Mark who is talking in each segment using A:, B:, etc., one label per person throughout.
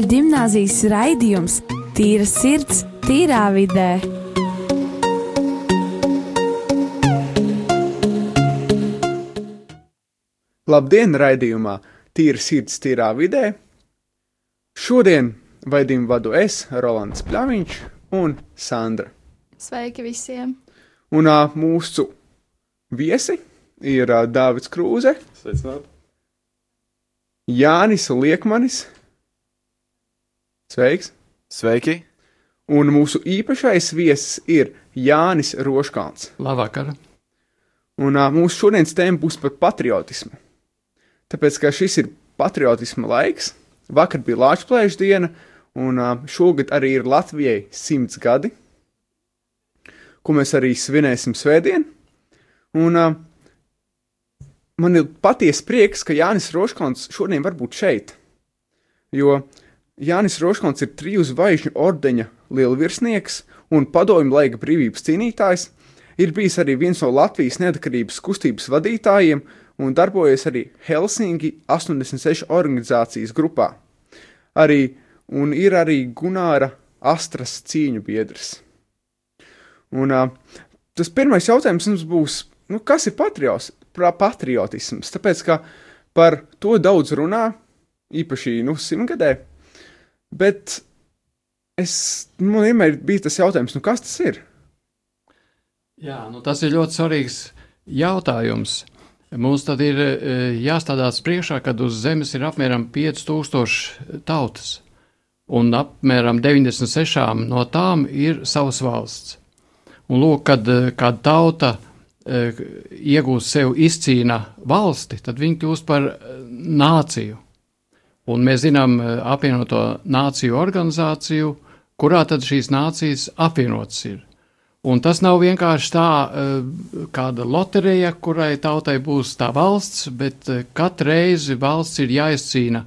A: katoļu gimnāzijas raidījums Tīra sirds, tīrā vidē.
B: Labdien, raidījumā Tīra sirds, tīrā vidē. Šodien vaidījumu vadu es, Rolands Pļaviņš un Sandra.
C: Sveiki visiem!
B: Un uh, mūsu viesi ir uh, Dāvids Krūze,
D: Sveicināt!
B: Jānis Liekmanis. Sveiks!
D: Sveiki!
B: Un mūsu īpašais viesis ir Jānis Roškāns.
E: Labvakar!
B: Un uh, mūsu šodienas tēma būs par patriotismu. Tāpēc, ka šis ir patriotisma laiks, vakar bija Latvijas diena, un uh, šogad arī ir Latvijai simts gadi, ko mēs arī svinēsim svētdien. Un uh, man ir patiesi prieks, ka Jānis Roškons šodien var būt šeit, jo Jānis Roškons ir triju zvaigžņu ordeņa lielvirsnieks un padomju laika brīvības cīnītājs, ir bijis arī viens no Latvijas neatkarības kustības vadītājiem un darbojies arī Helsinki 86 organizācijas grupā. Arī, un ir arī Gunāra Astras cīņu biedrs. Un, uh, tas pirmais jautājums mums būs, nu, kas ir patrios, pra- patriotisms? Tāpēc, ka par to daudz runā, īpaši nu, simtgadē, bet es, man vienmēr bija tas jautājums, nu, kas tas ir?
E: Jā, nu tas ir ļoti svarīgs jautājums. Mums tad ir e, jāstādās priekšā, kad uz Zemes ir apmēram 5000 tautas, un apmēram 96 no tām ir savas valsts. Un lūk, kad e, kāda tauta e, iegūst sev izcīna valsti, tad viņi kļūst par nāciju. Un mēs zinām e, apvienoto nāciju organizāciju, kurā tad šīs nācijas apvienotas ir. Un tas nav vienkārši tā, eh, kāda loterija, kurai tautai būs tā valsts, bet eh, katru reizi valsts ir jāizcīna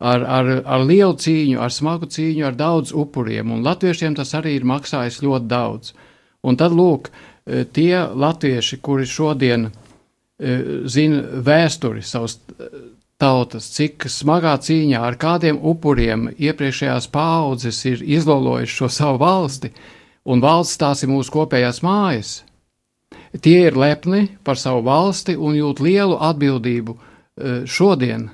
E: ar, ar, ar lielu cīņu, ar smagu cīņu, ar daudz upuriem. Un latviešiem tas arī ir maksājis ļoti daudz. Un tad, lūk, eh, tie latvieši, kuri šodien zina vēsturi savas tautas, cik smagā cīņā ar kādiem upuriem iepriekšējās paaudzes ir izlolojuši šo savu valsti, un valsts tās ir mūsu kopējās mājas. Tie ir lepni par savu valsti un jūt lielu atbildību eh, šodien,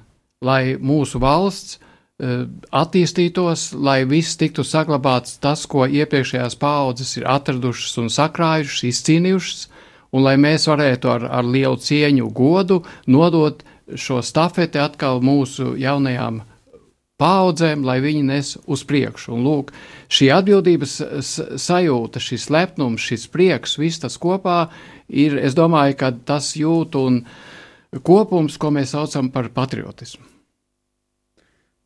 E: lai mūsu valsts eh, attīstītos, lai viss tiktu saglabāts tas, ko iepriekšējās paaudzes ir atradušas un sakrājušas, izcīnījušas, un lai mēs varētu ar, ar lielu cieņu, godu nodot šo stafeti atkal mūsu jaunajām paudzēm, lai viņi nes uz priekšu. Un, lūk, šī atbildības sajūta, šis lepnums, šis prieks, viss tas kopā ir, es domāju, ka tas jūt un kopums, ko mēs saucam par patriotismu.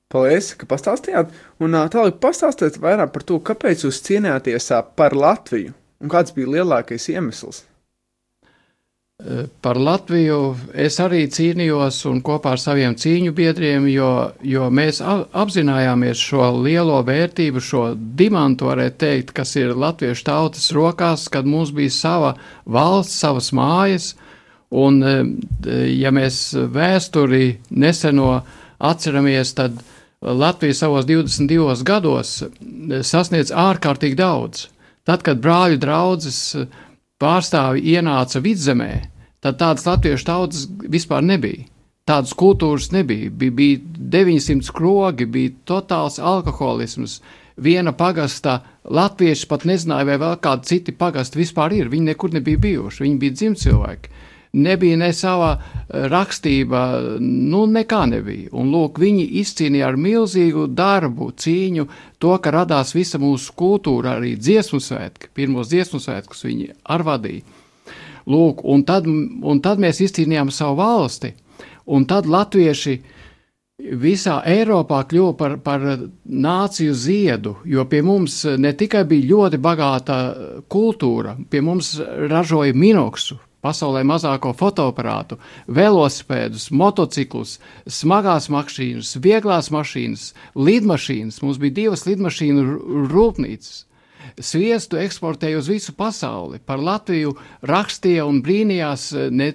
B: Paldies, ka pastāstījāt. Un tālāk pastāstiet vairāk par to, kāpēc jūs cienījāties par Latviju un kāds bija lielākais iemesls.
E: Par Latviju es arī cīnījos un kopā ar saviem cīņu biedriem, jo, jo mēs a- apzinājāmies šo lielo vērtību, šo dimantu, varētu teikt, kas ir latviešu tautas rokās, kad mums bija sava valsts, savas mājas. Un, eh, ja mēs vēsturi neseno atceramies, tad Latvija savos 22 gados eh, sasniedz ārkārtīgi daudz. Tad, kad brāļu draugs pārstāvi ienāca vidzemē, tad tādas latviešu tautas vispār nebija. Tādas kultūras nebija. Bija, bija 900 krogi, bija totāls alkoholisms. Viena pagasta latvieši pat nezināja, vai vēl kādi citi pagasti vispār ir. Viņi nekur nebija bijuši. Viņi bija dzimti cilvēki. Nebija ne sava eh, rakstība, nu nekā nebija. Un lūk, viņi izcīnīja ar milzīgu darbu, cīņu, to, ka radās visa mūsu kultūra, arī dziesmu svētki, pirmos dziesmu svētkus viņi ar vadīja. Lūk, un tad, un tad mēs izcīnījām savu valsti, un tad latvieši visā Eiropā kļuva par, par nāciju ziedu, jo pie mums ne tikai bija ļoti bagāta kultūra, pie mums ražoja minoksu, pasaulē mazāko fotoaparātu, velosipēdus, motociklus, smagās mašīnas, vieglās mašīnas, lidmašīnas. Mums bija divas lidmašīnu rūpnīcas. Sviestu eksportēja uz visu pasauli. Par Latviju rakstīja un brīnījās eh, ne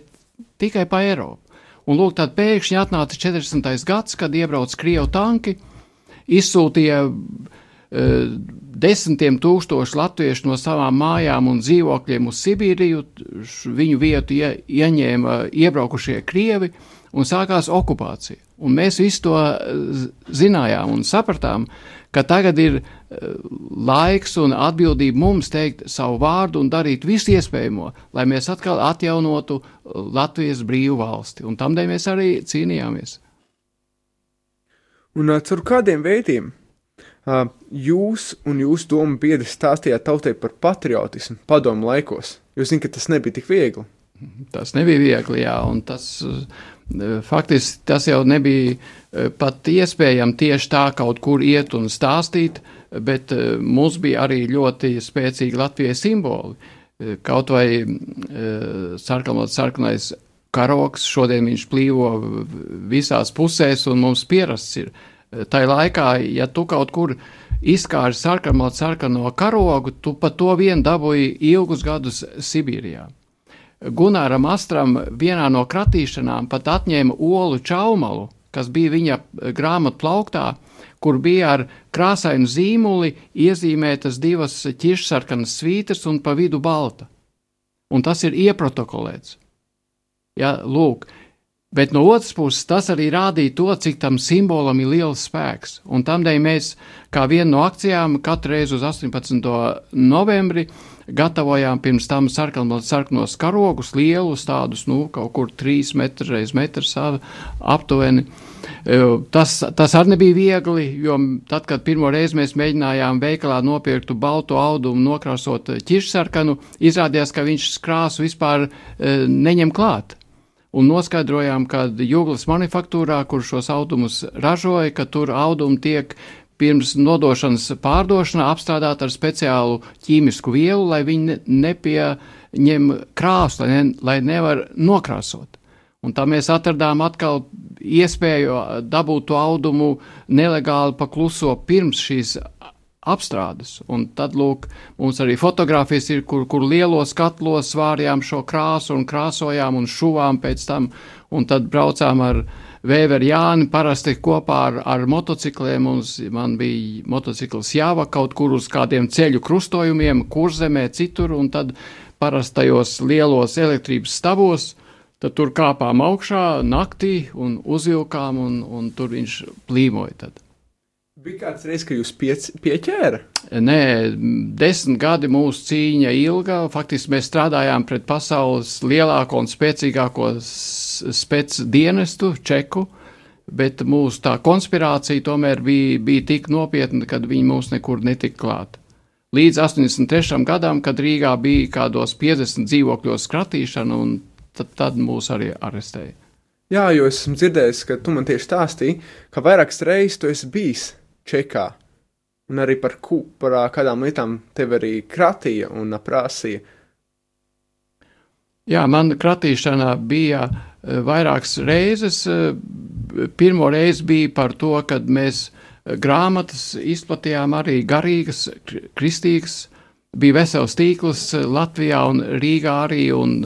E: tikai pa Eiropu. Un lūk, tad pēkšņi atnāca 40. gads, kad iebrauc Krievu tanki, izsūtīja uh, desmitiem tūkstošu latviešu no savām mājām un dzīvokļiem uz Sibīriju, viņu vietu ie, ieņēma iebraukušie krievi un sākās okupācija. Un mēs visu to zinājām un sapratām, ka tagad ir laiks un atbildība mums teikt savu vārdu un darīt visu iespējamo, lai mēs atkal atjaunotu Latvijas brīvu valsti. Un tam dēļ mēs arī cīnījāmies.
B: Un caur kādiem veidiem jūs un jūsu domu biedri stāstījāt tautai par patriotismu padomu laikos? Jūs zināt, ka tas nebija tik viegli.
E: Tas nebija viegli, jā, un tas faktiski tas jau nebija pat iespējams tieši tā kaut kur iet un stāstīt, bet mums bija arī ļoti spēcīgi Latvijas simboli. Kaut vai sarkanot sarkanais karoks, šodien viņš plīvo visās pusēs un mums pierasts ir. Tā laikā, ja tu kaut kur izkāri sarkanot sarkano karogu, tu pa to vien dabūji ilgus gadus Sibīrijā. Gunāram Astram vienā no kratīšanām pat atņēma olu čaumalu, kas bija viņa grāmatu plauktā, kur bija ar krāsainu zīmuli iezīmētas divas ķiršsarkanas svītras un pa vidu balta. Un tas ir ieprotokolēts. Ja, lūk, Bet no otras puses, tas arī rādīja to, cik tam simbolam ir liels spēks. Un tādēļ mēs, kā vienu no akcijām, katru reizi uz 18. novembri gatavojām pirms tam sarkanos karogus, lielus tādus, nu, kaut kur 3 metru reiz metrs aptuveni. E, tas, tas arī nebija viegli, jo tad, kad pirmo reizi mēs mēģinājām veikalā nopirktu baltu audumu nokrāsot ķiršsarkanu, izrādījās, ka viņš krāsu vispār e, neņem klāt un noskaidrojām, ka Jūglas manufaktūrā, kur šos audumus ražoja, ka tur audumi tiek pirms nodošanas pārdošanā apstrādāt ar speciālu ķīmisku vielu, lai viņi nepieņem krāsu, lai, ne, lai nevar nokrāsot. Un tā mēs atradām atkal iespēju dabūt to audumu nelegāli pakluso pirms šīs apstrādes. Un tad, lūk, mums arī fotografijas ir, kur, kur lielos katlos svārjām šo krāsu un krāsojām un šuvām pēc tam, un tad braucām ar Vēveru Jāni parasti kopā ar, ar motocikliem. Mums, man bija motocikls jāva kaut kur uz kādiem ceļu krustojumiem, kurzemē, citur, un tad parastajos lielos elektrības stabos. Tad tur kāpām augšā naktī un uzvilkām, un, un tur viņš plīmoja. Tad.
B: Bija kāds reizes, ka jūs piec, pieķēra?
E: Nē, desmit gadi mūsu cīņa ilga. Faktiski mēs strādājām pret pasaules lielāko un spēcīgāko spēcdienestu, čeku, bet mūsu tā konspirācija tomēr bija, bija tik nopietna, ka viņi mūs nekur netika klāt. Līdz 83. gadam, kad Rīgā bija kādos 50 dzīvokļos skratīšana, un tad, tad mūs arī arestēja.
B: Jā, jo esmu dzirdējis, ka tu man tieši stāstīji, ka vairākas reizes tu esi bijis čekā. Un arī par, ku, par kādām lietām tev arī kratīja un prasīja.
E: Jā, man kratīšana bija vairākas reizes. Pirmo reizi bija par to, kad mēs grāmatas izplatījām arī garīgas, kristīgas. Bija vesels tīkls Latvijā un Rīgā arī, un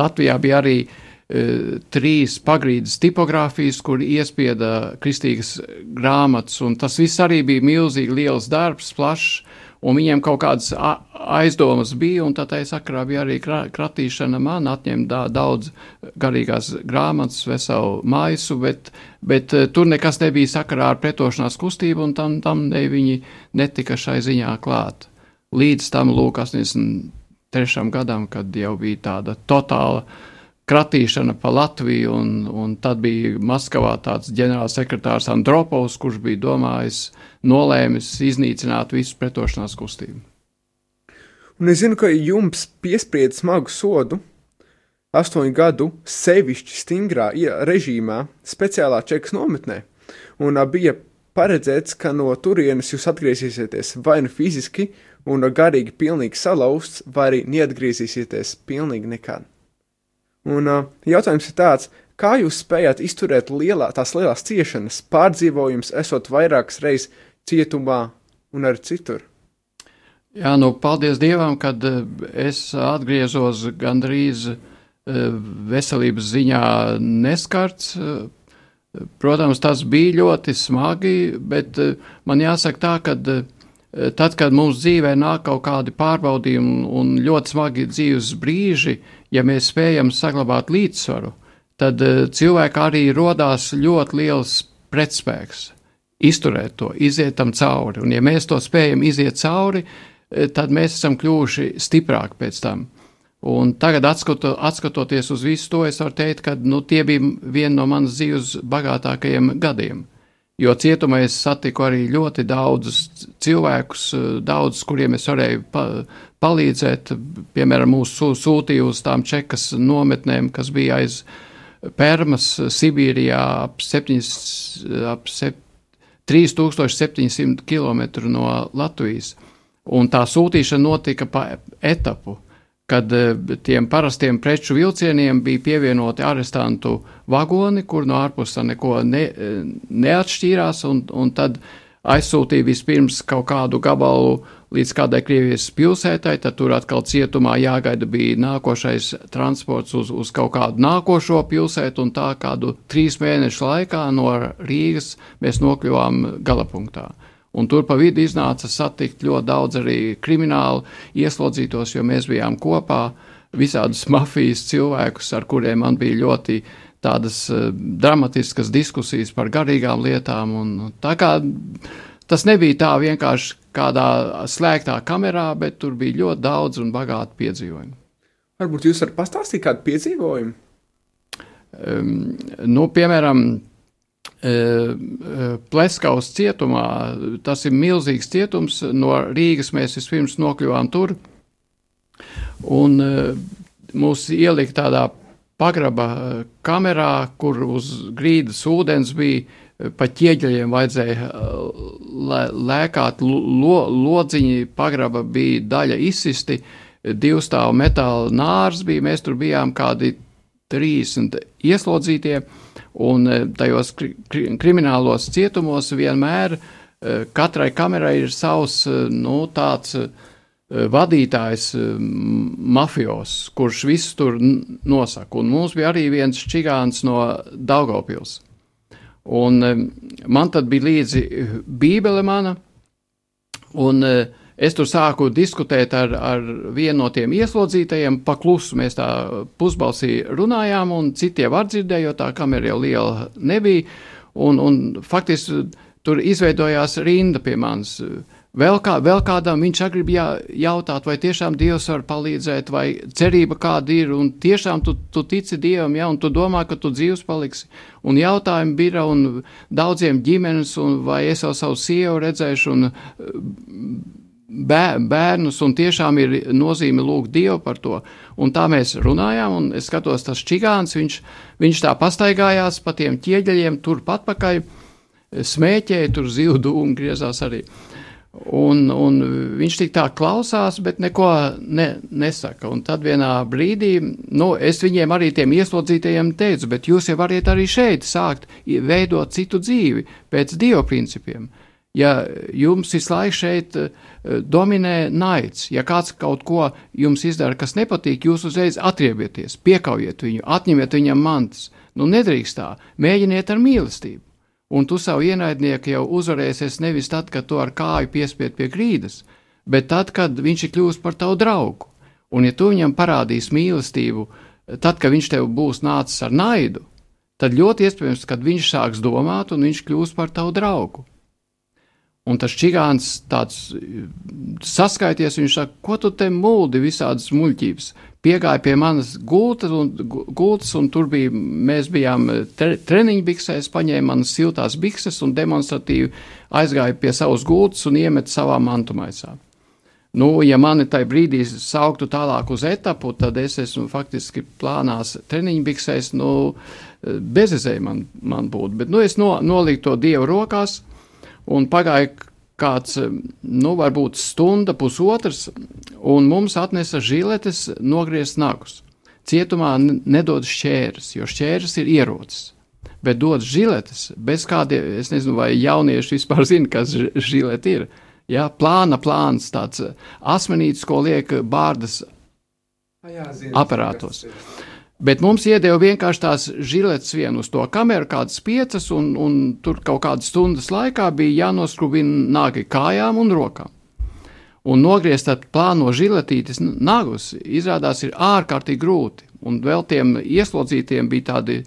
E: Latvijā bija arī uh, trīs pagrīdes tipogrāfijas, kur iespieda kristīgas grāmatas, un tas viss arī bija milzīgi liels darbs, plašs, un viņiem kaut kādas aizdomas bija, un tā sakarā bija arī kratīšana man, atņemt daudz garīgās grāmatas, veselu maisu, bet, bet eh, tur nekas nebija sakarā ar pretošanās kustību, un tam, tam ne viņi netika šai ziņā klāt. Līdz tam lūk 83. gadam, kad jau bija tāda totāla uh, kratīšana pa Latviju, un, un tad bija Maskavā tāds ģenerālsekretārs Andropovs, kurš bija domājis, nolēmis iznīcināt visu pretošanās kustību.
B: Un es zinu, ka jums piesprieda smagu sodu astoņu gadu sevišķi stingrā režīmā, speciālā čekas nometnē, un bija paredzēts, ka no turienes jūs atgriezīsieties vai nu fiziski un garīgi pilnīgi salauzts, vai arī neatgriezīsieties pilnīgi nekad. Un uh, jautājums ir tāds, kā jūs spējāt izturēt lielā, tās lielās ciešanas, pārdzīvojums, esot vairākas reizes cietumā un arī citur?
E: Jā, nu, paldies Dievam, kad es atgriezos gandrīz veselības ziņā neskarts. Protams, tas bija ļoti smagi, bet man jāsaka tā, ka tad, kad mums dzīvē nāk kaut kādi pārbaudījumi un ļoti smagi dzīves brīži, ja mēs spējam saglabāt līdzsvaru, tad cilvēkā arī rodās ļoti liels pretspēks izturēt to, iziet tam cauri. Un, ja mēs to spējam iziet cauri, eh, tad mēs esam kļuvuši stiprāki pēc tam. Un tagad, atskato, atskatoties uz visu to, es varu teikt, ka nu, tie bija vieni no manas dzīves bagātākajiem gadiem. Jo cietumā es satiku arī ļoti daudzus cilvēkus, daudzus, kuriem es varēju pa, palīdzēt. Piemēram, mūsu sūtīja uz tām čekas nometnēm, kas bija aiz Permas, Sibīrijā ap 7, ap 7 3700 km no Latvijas. Un tā sūtīšana notika pa etapu, kad eh, tiem parastiem preču vilcieniem bija pievienoti arestantu vagoni, kur no ārpuses neko ne, eh, neatšķīrās, un, un tad aizsūtīja vispirms kaut kādu gabalu līdz kādai Krievijas pilsētai, tad tur atkal cietumā jāgaida bija nākošais transports uz, uz kaut kādu nākošo pilsētu, un tā kādu trīs mēnešu laikā no Rīgas mēs nokļuvām galapunktā. Un tur pa vidu iznāca satikt ļoti daudz arī kriminālu ieslodzītos, jo mēs bijām kopā visādus mafijas cilvēkus, ar kuriem man bija ļoti tādas uh, dramatiskas diskusijas par garīgām lietām. Un, tā kā tas nebija tā vienkārši kādā slēgtā kamerā, bet tur bija ļoti daudz un bagāti piedzīvojumi.
B: Varbūt jūs varat pastāstīt kādu piedzīvojumu?
E: Um, nu, piemēram, Pleskaus cietumā, tas ir milzīgs cietums, no Rīgas mēs vispirms nokļuvām tur, un mūs ielika tādā pagraba kamerā, kur uz grīdas ūdens bija pa ķieģeļiem vajadzēja lēkāt, lo, lodziņi. Pagraba bija daļa izsisti, divstāvu metāla nārs bija, mēs tur bijām kādi 30 ieslodzītie, un tajos kri, kri, kriminālos cietumos vienmēr katrai kamerai ir savs, nu, tāds vadītājs mafijos, kurš visu tur nosaka, un mums bija arī viens čigāns no Daugavpils Un man tad bija līdzi Bībele mana, un es tur sāku diskutēt ar, ar vienu no tiem ieslodzītajiem, paklusu mēs tā pusbalsī runājām, un citiem var dzirdēt, jo tā kamera jau liela nebija, un, un faktiski tur izveidojās rinda pie manis. Vēl, kā, vēl kādam viņš grib jā, jautāt, vai tiešām Dievs var palīdzēt, vai cerība kāda ir, un tiešām tu, tu tici Dievam, ja, un tu domā, ka tu dzīvs paliksi. Un jautājumi bija, un daudziem ģimenes, un vai es jau savu sievu redzēšu, un bērnus, un tiešām ir nozīme lūgt Dievu par to. Un tā mēs runājām, un es skatos, tas čigāns, viņš, viņš tā pastaigājās pa tiem ķieģeļiem, turpat pakaļ, smēķēja, tur zivdu un griezās arī. Uh, Un, un viņš tik tā klausās, bet neko ne, nesaka. Un tad vienā brīdī, nu, es viņiem arī tiem ieslodzītajiem teicu, bet jūs jau varat arī šeit sākt veidot citu dzīvi pēc dieva principiem. Ja jums visu laiku šeit uh, dominē naids, ja kāds kaut ko jums izdara, kas nepatīk, jūs uzreiz atriebieties, piekaujiet viņu, atņemiet viņam mantas. Nu, nedrīkst tā, mēģiniet ar mīlestību un tu savu ienaidnieku jau uzvarēsies nevis tad, kad tu ar kāju piespied pie grīdas, bet tad, kad viņš ir kļuvis par tavu draugu. Un, ja tu viņam parādīsi mīlestību, tad, kad viņš tev būs nācis ar naidu, tad ļoti iespējams, ka viņš sāks domāt un viņš kļūs par tavu draugu. Un tas čigāns tāds saskaities, viņš saka, ko tu te mūldi visādas muļķības? Piegāja pie manas gultas, un, gultas, un tur bija, mēs bijām eh, tre, treniņu biksēs, paņēma manas siltās bikses un demonstratīvi aizgāja pie savas gultas un iemeta savā mantumaisā. Nu, ja mani tajā brīdī sauktu tālāk uz etapu, tad es esmu faktiski plānās treniņu biksēs, nu, eh, bezizēja man, man būtu, bet, nu, es no, noliku to Dievu rokās, un pagāja kāds, nu, varbūt stunda, pusotrs, un mums atnesa žiletes nogriezt nagus. Cietumā nedod šķērs, jo šķērs ir ierocis. Bet dod žiletes bez kādiem, es nezinu, vai jaunieši vispār zina, kas žileti ir. Ja, plāna plāns, tāds asmenīts, ko liek bārdas
B: jā,
E: aparātos. Bet mums iedeva vienkārši tās žiletes vienu uz to kameru, kādas piecas, un, un tur kaut kādas stundas laikā bija jānoskrubina nāgi kājām un rokām. Un nogriezt ar plāno žiletītes nagus izrādās ir ārkārtīgi grūti. Un vēl tiem ieslodzītiem bija tādi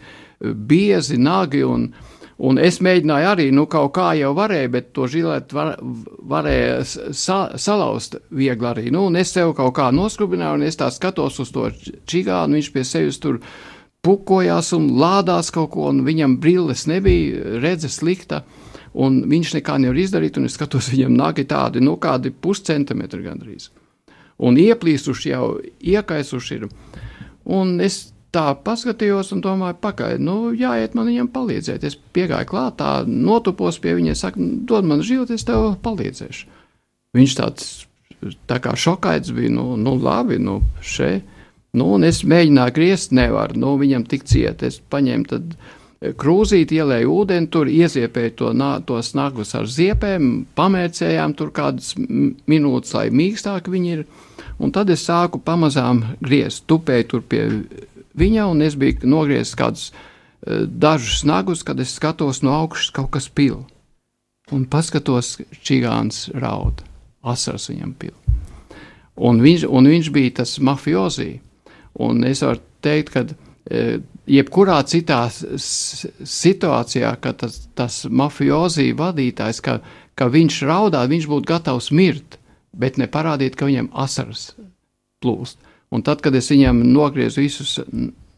E: biezi nagi un, uh, Un es mēģināju arī, nu, kaut kā jau varēju, bet to žiletu var, varēja sa, salauzt viegli arī. Nu, un es sev kaut kā noskrubināju, un es tā skatos uz to čigānu, viņš pie sevis tur pukojās un lādās kaut ko, un viņam brilles nebija, redzes slikta, un viņš nekā nevar izdarīt, un es skatos, viņam nagi tādi, nu, kādi puscentimetri gandrīz. Un ieplīsuši jau, iekaisuši ir. Un es tā paskatījos un domāju, pagaidi, nu, jāiet man viņam palīdzēt. Es piegāju klāt, tā notupos pie viņa, saku, dod man život, es tev palīdzēšu. Viņš tāds tā kā šokaits bija, nu, nu labi, nu, šeit. Nu, un es mēģināju griezt, nevaru, nu, viņam tik ciet. Es paņēmu tad e, krūzīti, ielēju ūdeni, tur ieziepēju to, tos nagus ar ziepēm, pamērcējām tur kādas minūtes, lai mīkstāk viņi ir. Un tad es sāku pamazām griezt, tupēju tur pie viņa, un es biju nogriezis kādus uh, dažus nagus, kad es skatos no augšas kaut kas pil. Un paskatos, čigāns raud, asars viņam pil. Un viņš, un viņš bija tas mafiozī. Un es varu teikt, ka uh, jebkurā citā situācijā, kad tas, tas mafiozī vadītājs, ka, ka viņš raudā, viņš būtu gatavs mirt, bet neparādīt, ka viņam asaras plūst. Un tad, kad es viņam nogriezu visus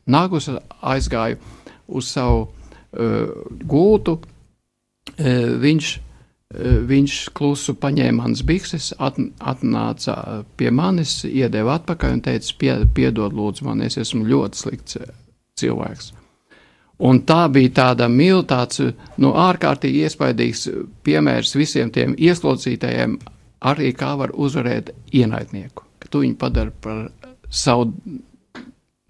E: nagus, aizgāju uz savu uh, gultu, uh, viņš, uh, viņš klusu paņēma manas bikses, at, atnāca pie manis, iedeva atpakaļ un teica, pie, piedod lūdzu man, es esmu ļoti slikts cilvēks. Un tā bija tāda milzīga, tāds nu, ārkārtīgi iespaidīgs piemērs visiem tiem ieslodzītajiem, arī kā var uzvarēt ienaidnieku. Tu viņu padari par savu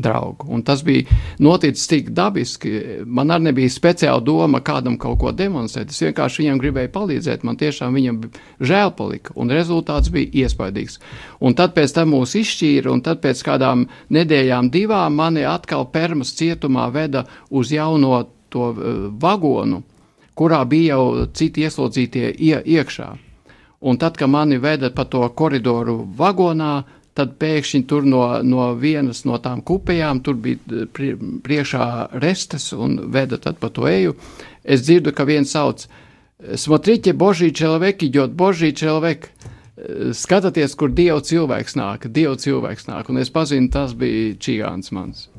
E: draugu. Un tas bija noticis tik dabiski. Man arī nebija speciāla doma kādam kaut ko demonstrēt. Es vienkārši viņam gribēju palīdzēt. Man tiešām viņam žēl palika, un rezultāts bija iespaidīgs. Un tad pēc tam mūs izšķīra, un tad pēc kādām nedēļām, divām, mani atkal Permas cietumā veda uz jauno to uh, vagonu, kurā bija jau citi ieslodzītie ie, iekšā. Un tad, kad mani veda pa to koridoru vagonā, tad pēkšņi tur no, no vienas no tām kupejām, tur bija eh, priekšā restes un veda tad pa to eju. Es dzirdu, ka viens sauc: Smotriķe, božī čelveki, jot božī čelveki. Eh, Skatieties, kur dievu cilvēks nāk, dievu cilvēks nāk, un es pazinu, tas bija čigāns mans.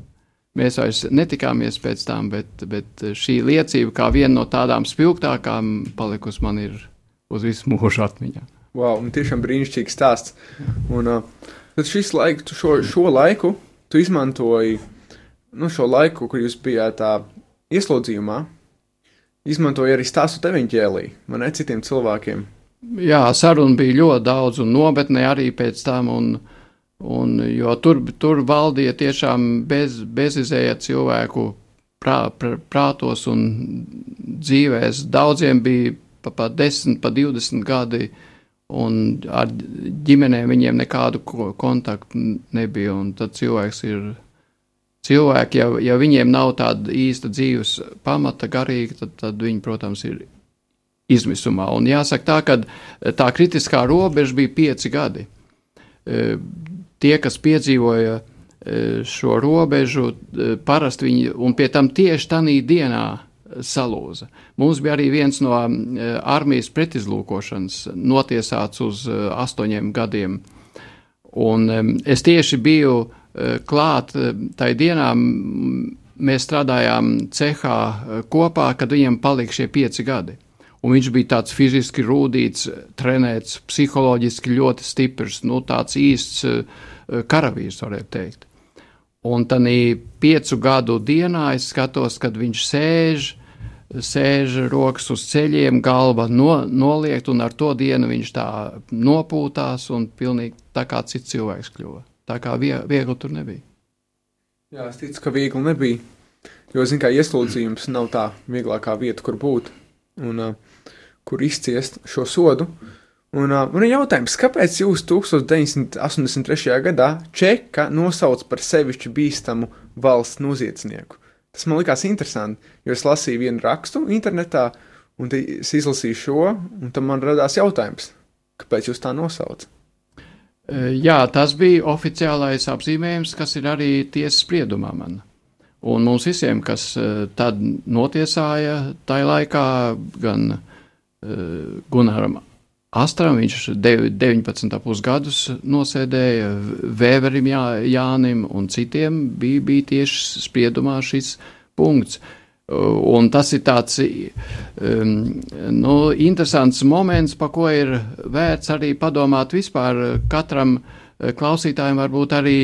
E: Mēs vairs netikāmies pēc tam, bet, bet šī liecība, kā viena no tādām spilgtākām, palikusi man ir uz visu mūžu atmiņā.
B: Wow, tiešām brīnišķīgs stāsts. Un, uh, Tad šis laiks, šo, šo laiku, tu izmantoji nu, šo laiku, kur jūs bijāt tā ieslodzījumā, izmantoji arī stāstu teviņķēlī, man ne citiem cilvēkiem.
E: Jā, saruna bija ļoti daudz, un nometnē arī pēc tam, un, un, jo tur, tur valdīja tiešām bez, bezizēja cilvēku prā, prā, prātos un dzīvēs. Daudziem bija pa, pa 10, pa 20 gadi un ar ģimenēm viņiem nekādu kontaktu nebija. Tad cilvēks ir cilvēki, ja, ja viņiem nav tāda īsta dzīves pamata, garīga, tad, tad viņi, protams, ir izmisumā. Un jāsaka tā, ka tā kritiskā robeža bija pieci gadi. E, tie, kas piedzīvoja e, šo robežu, e, parasti viņi, un pie tam tieši tanī dienā salūza. Mums bija arī viens no eh, armijas pretizlūkošanas notiesāts uz eh, astoņiem gadiem. Un es tieši biju eh, klāt tai dienā, mēs strādājām cehā kopā, kad viņam palika šie pieci gadi. Un viņš bija tāds fiziski rūtīts, trenēts, psiholoģiski ļoti stiprs, nu, tāds īsts karavīrs, varētu teikt. Un tad piecu gadu dienā es skatos, kad viņš sēž, sēž rokas uz ceļiem, galva no, noliekt, un ar to dienu viņš tā nopūtās un pilnīgi tā kā cits cilvēks kļuva. Tā kā vie, viegli tur nebija.
B: Jā, es ticu, ka viegli nebija. Jo, zin, kā ieslodzījums nav tā vieglākā vieta, kur būt un uh, kur izciest šo sodu. Un uh, man ir jautājums, kāpēc jūs 1983. gadā Čeka nosauc par sevišķi bīstamu valsts noziedznieku. Tas man likās interesanti, jo es lasīju vienu rakstu internetā, un es izlasīju šo, un tam man radās jautājums, kāpēc jūs tā nosaucat?
E: Jā, tas bija oficiālais apzīmējums, kas ir arī tiesas spriedumā man. Un mums visiem, kas tad notiesāja, tajā laikā gan Gunaram Astram, viņš 19,5 gadus nosēdēja, Vēverim Jā, Jānim un citiem bija, bija tieši spriedumā šis punkts. Un tas ir tāds um, nu, interesants moments, pa ko ir vērts arī padomāt vispār katram klausītājam, varbūt arī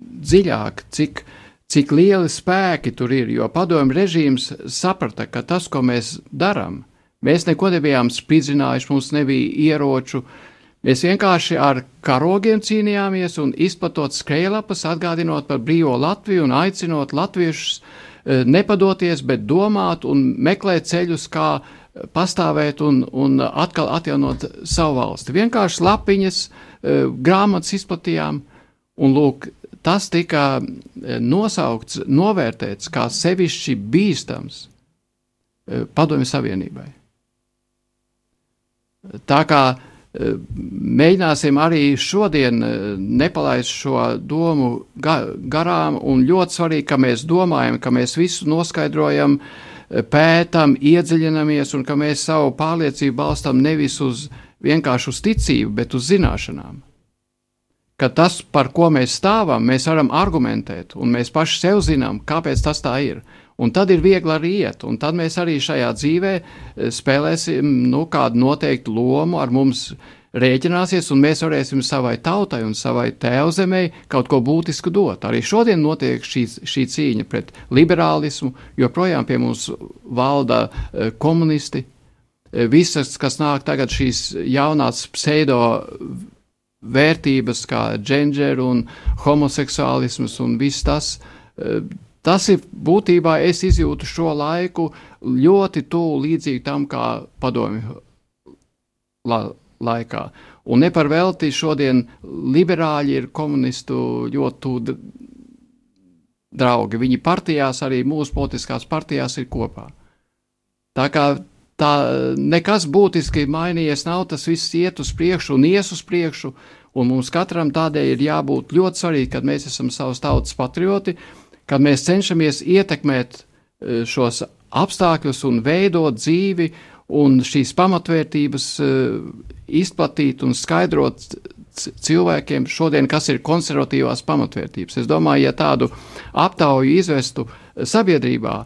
E: dziļāk, cik, cik lieli spēki tur ir. Jo padomju režīms saprata, ka tas, ko mēs darām, Mēs neko nebijām spridzinājuši, mums nebija ieroču. Mēs vienkārši ar karogiem cīnījāmies un izplatot skrejlapas, atgādinot par brīvo Latviju un aicinot latviešus e, nepadoties, bet domāt un meklēt ceļus, kā pastāvēt un, un atkal atjaunot savu valsti. Vienkārši lapiņas, e, grāmatas izplatījām, un lūk, tas tika e, nosaukts, novērtēts kā sevišķi bīstams Padomju Savienībai. Tā kā e, mēģināsim arī šodien e, nepalaist šo domu garām, un ļoti svarīgi, ka mēs domājam, ka mēs visu noskaidrojam, e, pētam, iedziļinamies, un ka mēs savu pārliecību balstam nevis uz vienkārši uz ticību, bet uz zināšanām. Ka tas, par ko mēs stāvam, mēs varam argumentēt, un mēs paši sev zinām, kāpēc tas tā ir. Un tad ir viegli arī iet, un tad mēs arī šajā dzīvē eh, spēlēsim nu, kādu noteiktu lomu, ar mums rēķināsies, un mēs varēsim savai tautai un savai tēvzemē kaut ko būtisku dot. Arī šodien notiek šī, šī cīņa pret liberālismu, joprojām pie mums valda eh, komunisti. Eh, visas, kas nāk tagad, šīs jaunās pseido vērtības, kā dženģeru un homoseksuālisms un viss tas, Tas ir būtībā, es izjūtu šo laiku ļoti tuvu līdzīgi tam, kā padomju la, laikā. Un ne par velti šodien liberāļi ir komunistu ļoti tuvu draugi. Viņi partijās, arī mūsu politiskās partijās ir kopā. Tā kā tā nekas būtiski mainījies nav, tas viss iet uz priekšu un ies uz priekšu, un mums katram tādēļ ir jābūt ļoti svarīgi, kad mēs esam savas tautas patrioti, kad mēs cenšamies ietekmēt e, šos apstākļus un veidot dzīvi un šīs pamatvērtības e, izplatīt un skaidrot cilvēkiem šodien, kas ir konservatīvās pamatvērtības. Es domāju, ja tādu aptauju izvestu sabiedrībā,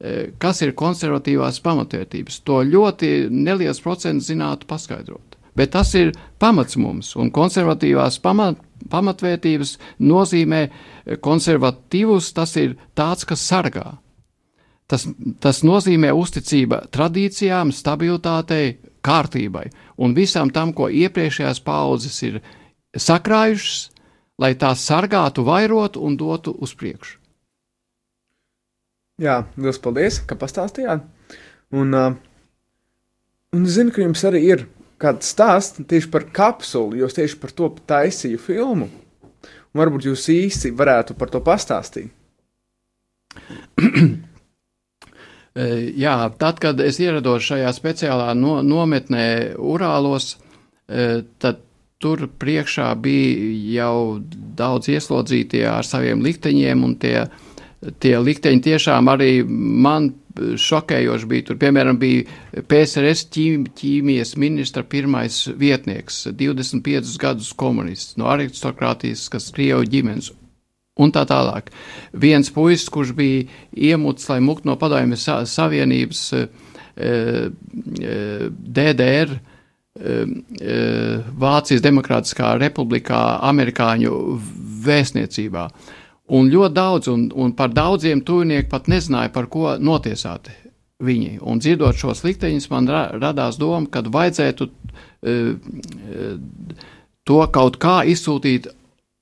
E: e, kas ir konservatīvās pamatvērtības, to ļoti neliels procents zinātu paskaidrot. Bet tas ir pamats mums, un konservatīvās pamat, pamatvērtības nozīmē konservatīvs, tas ir tāds, kas sargā. Tas, tas nozīmē uzticība tradīcijām, stabilitātei, kārtībai un visam tam, ko iepriekšējās paudzes ir sakrājušas, lai tās sargātu, vairotu un dotu uz priekšu.
B: Jā, liels paldies, ka pastāstījāt. Un, uh, un zinu, ka jums arī ir kāds stāsts tieši par kapsulu, jo tieši par to taisīju filmu. Un varbūt jūs īsi varētu par to pastāstīt.
E: Jā, tad, kad es ierados šajā speciālā no, nometnē Urālos, e, tad tur priekšā bija jau daudz ieslodzītie ar saviem likteņiem, un tie, tie likteņi tiešām arī man šokējoši bija. Tur, piemēram, bija PSRS ķīm, ķīmijas ministra pirmais vietnieks, 25 gadus komunists no aristokrātijas, kas Krievu ģimenes. Un tā tālāk. Viens puisis, kurš bija iemuts, lai mukt no padomju savienības e, e, DDR, e, Vācijas Demokrātiskā republikā, amerikāņu vēstniecībā. Un ļoti daudz, un, un par daudziem tuvinieki pat nezināja, par ko notiesāti viņi. Un dzirdot šos likteņus, man ra radās doma, ka vajadzētu uh, to kaut kā izsūtīt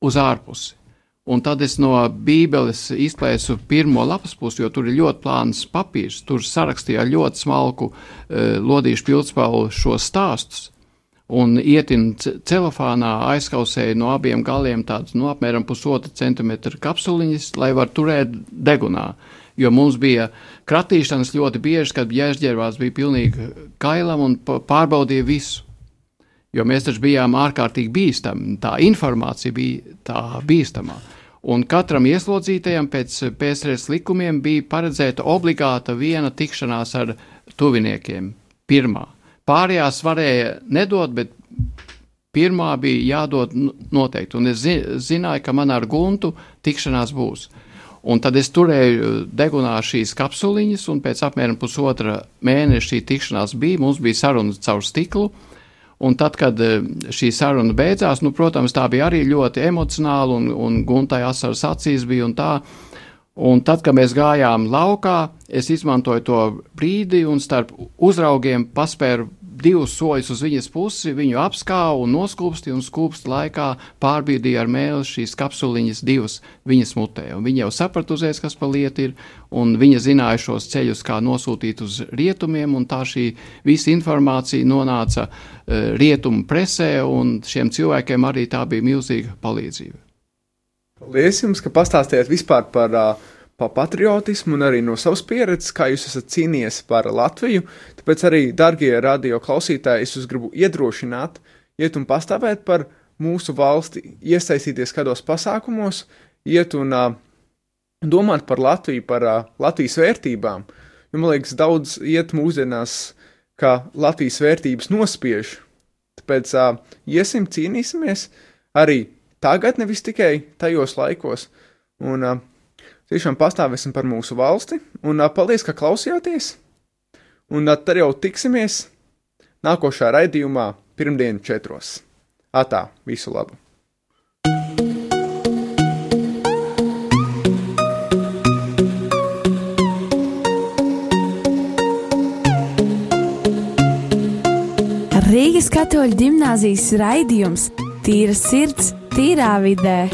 E: uz ārpusi. Un tad es no Bībeles izplēsu pirmo lapas pusi, jo tur ir ļoti plāns papīrs. Tur sarakstīja ļoti smalku uh, lodīšu pildspēlu šos stāstus. Un ietin celofānā aizkausēja no abiem galiem tādas no nu, apmēram pusotra centimetra kapsuliņas, lai var turēt degunā. Jo mums bija kratīšanas ļoti bieži, kad jēžģērvās bija pilnīgi kailam un pārbaudīja visu. Jo mēs taču bijām ārkārtīgi bīstami, tā informācija bija tā bīstamā. Un katram ieslodzītajam pēc PSRS likumiem bija paredzēta obligāta viena tikšanās ar tuviniekiem. Pirmā. Pārējās varēja nedot, bet pirmā bija jādod noteikti. Un es zināju, ka man ar guntu tikšanās būs. Un tad es turēju degunā šīs kapsuliņas, un pēc apmēram pusotra mēneša šī tikšanās bija. Mums bija saruna caur stiklu. Un tad, kad eh, šī saruna beidzās, nu, protams, tā bija arī ļoti emocionāla, un, un guntai asaras acīs bija un tā. Un tad, kad mēs gājām laukā, es izmantoju to brīdi un starp uzraugiem paspēru divus soļus uz viņas pusi, viņu apskāva un noskūpstīja, un skūpstu laikā pārbīdīja ar mēli šīs kapsuliņas divas viņas mutē. Un viņa jau saprata uzreiz, kas pa lietu ir, un viņa zināja šos ceļus, kā nosūtīt uz rietumiem, un tā šī visa informācija nonāca uh, rietumu presē, un šiem cilvēkiem arī tā bija milzīga palīdzība.
B: Paldies jums, ka pastāstījāt vispār par uh, pa patriotismu un arī no savas pieredzes, kā jūs esat cīnījies par Latviju. Tāpēc arī, darbie radio klausītāji, es jūs gribu iedrošināt, iet un pastāvēt par mūsu valsti, iesaistīties kādos pasākumos, iet un uh, domāt par Latviju, par uh, Latvijas vērtībām. Jo, man liekas, daudz iet mūsdienās, kā Latvijas vērtības nospiež. Tāpēc uh, iesim, cīnīsimies arī tagad, nevis tikai tajos laikos. Un uh, tiešām pastāvēsim par mūsu valsti, un uh, paldies, ka klausījāties! Un uh, tad jau tiksimies nākošā raidījumā pirmdien četros. Atā, visu labu!
A: Rīgas katoļu gimnāzijas raidījums Tīra sirds, tīrā vidē.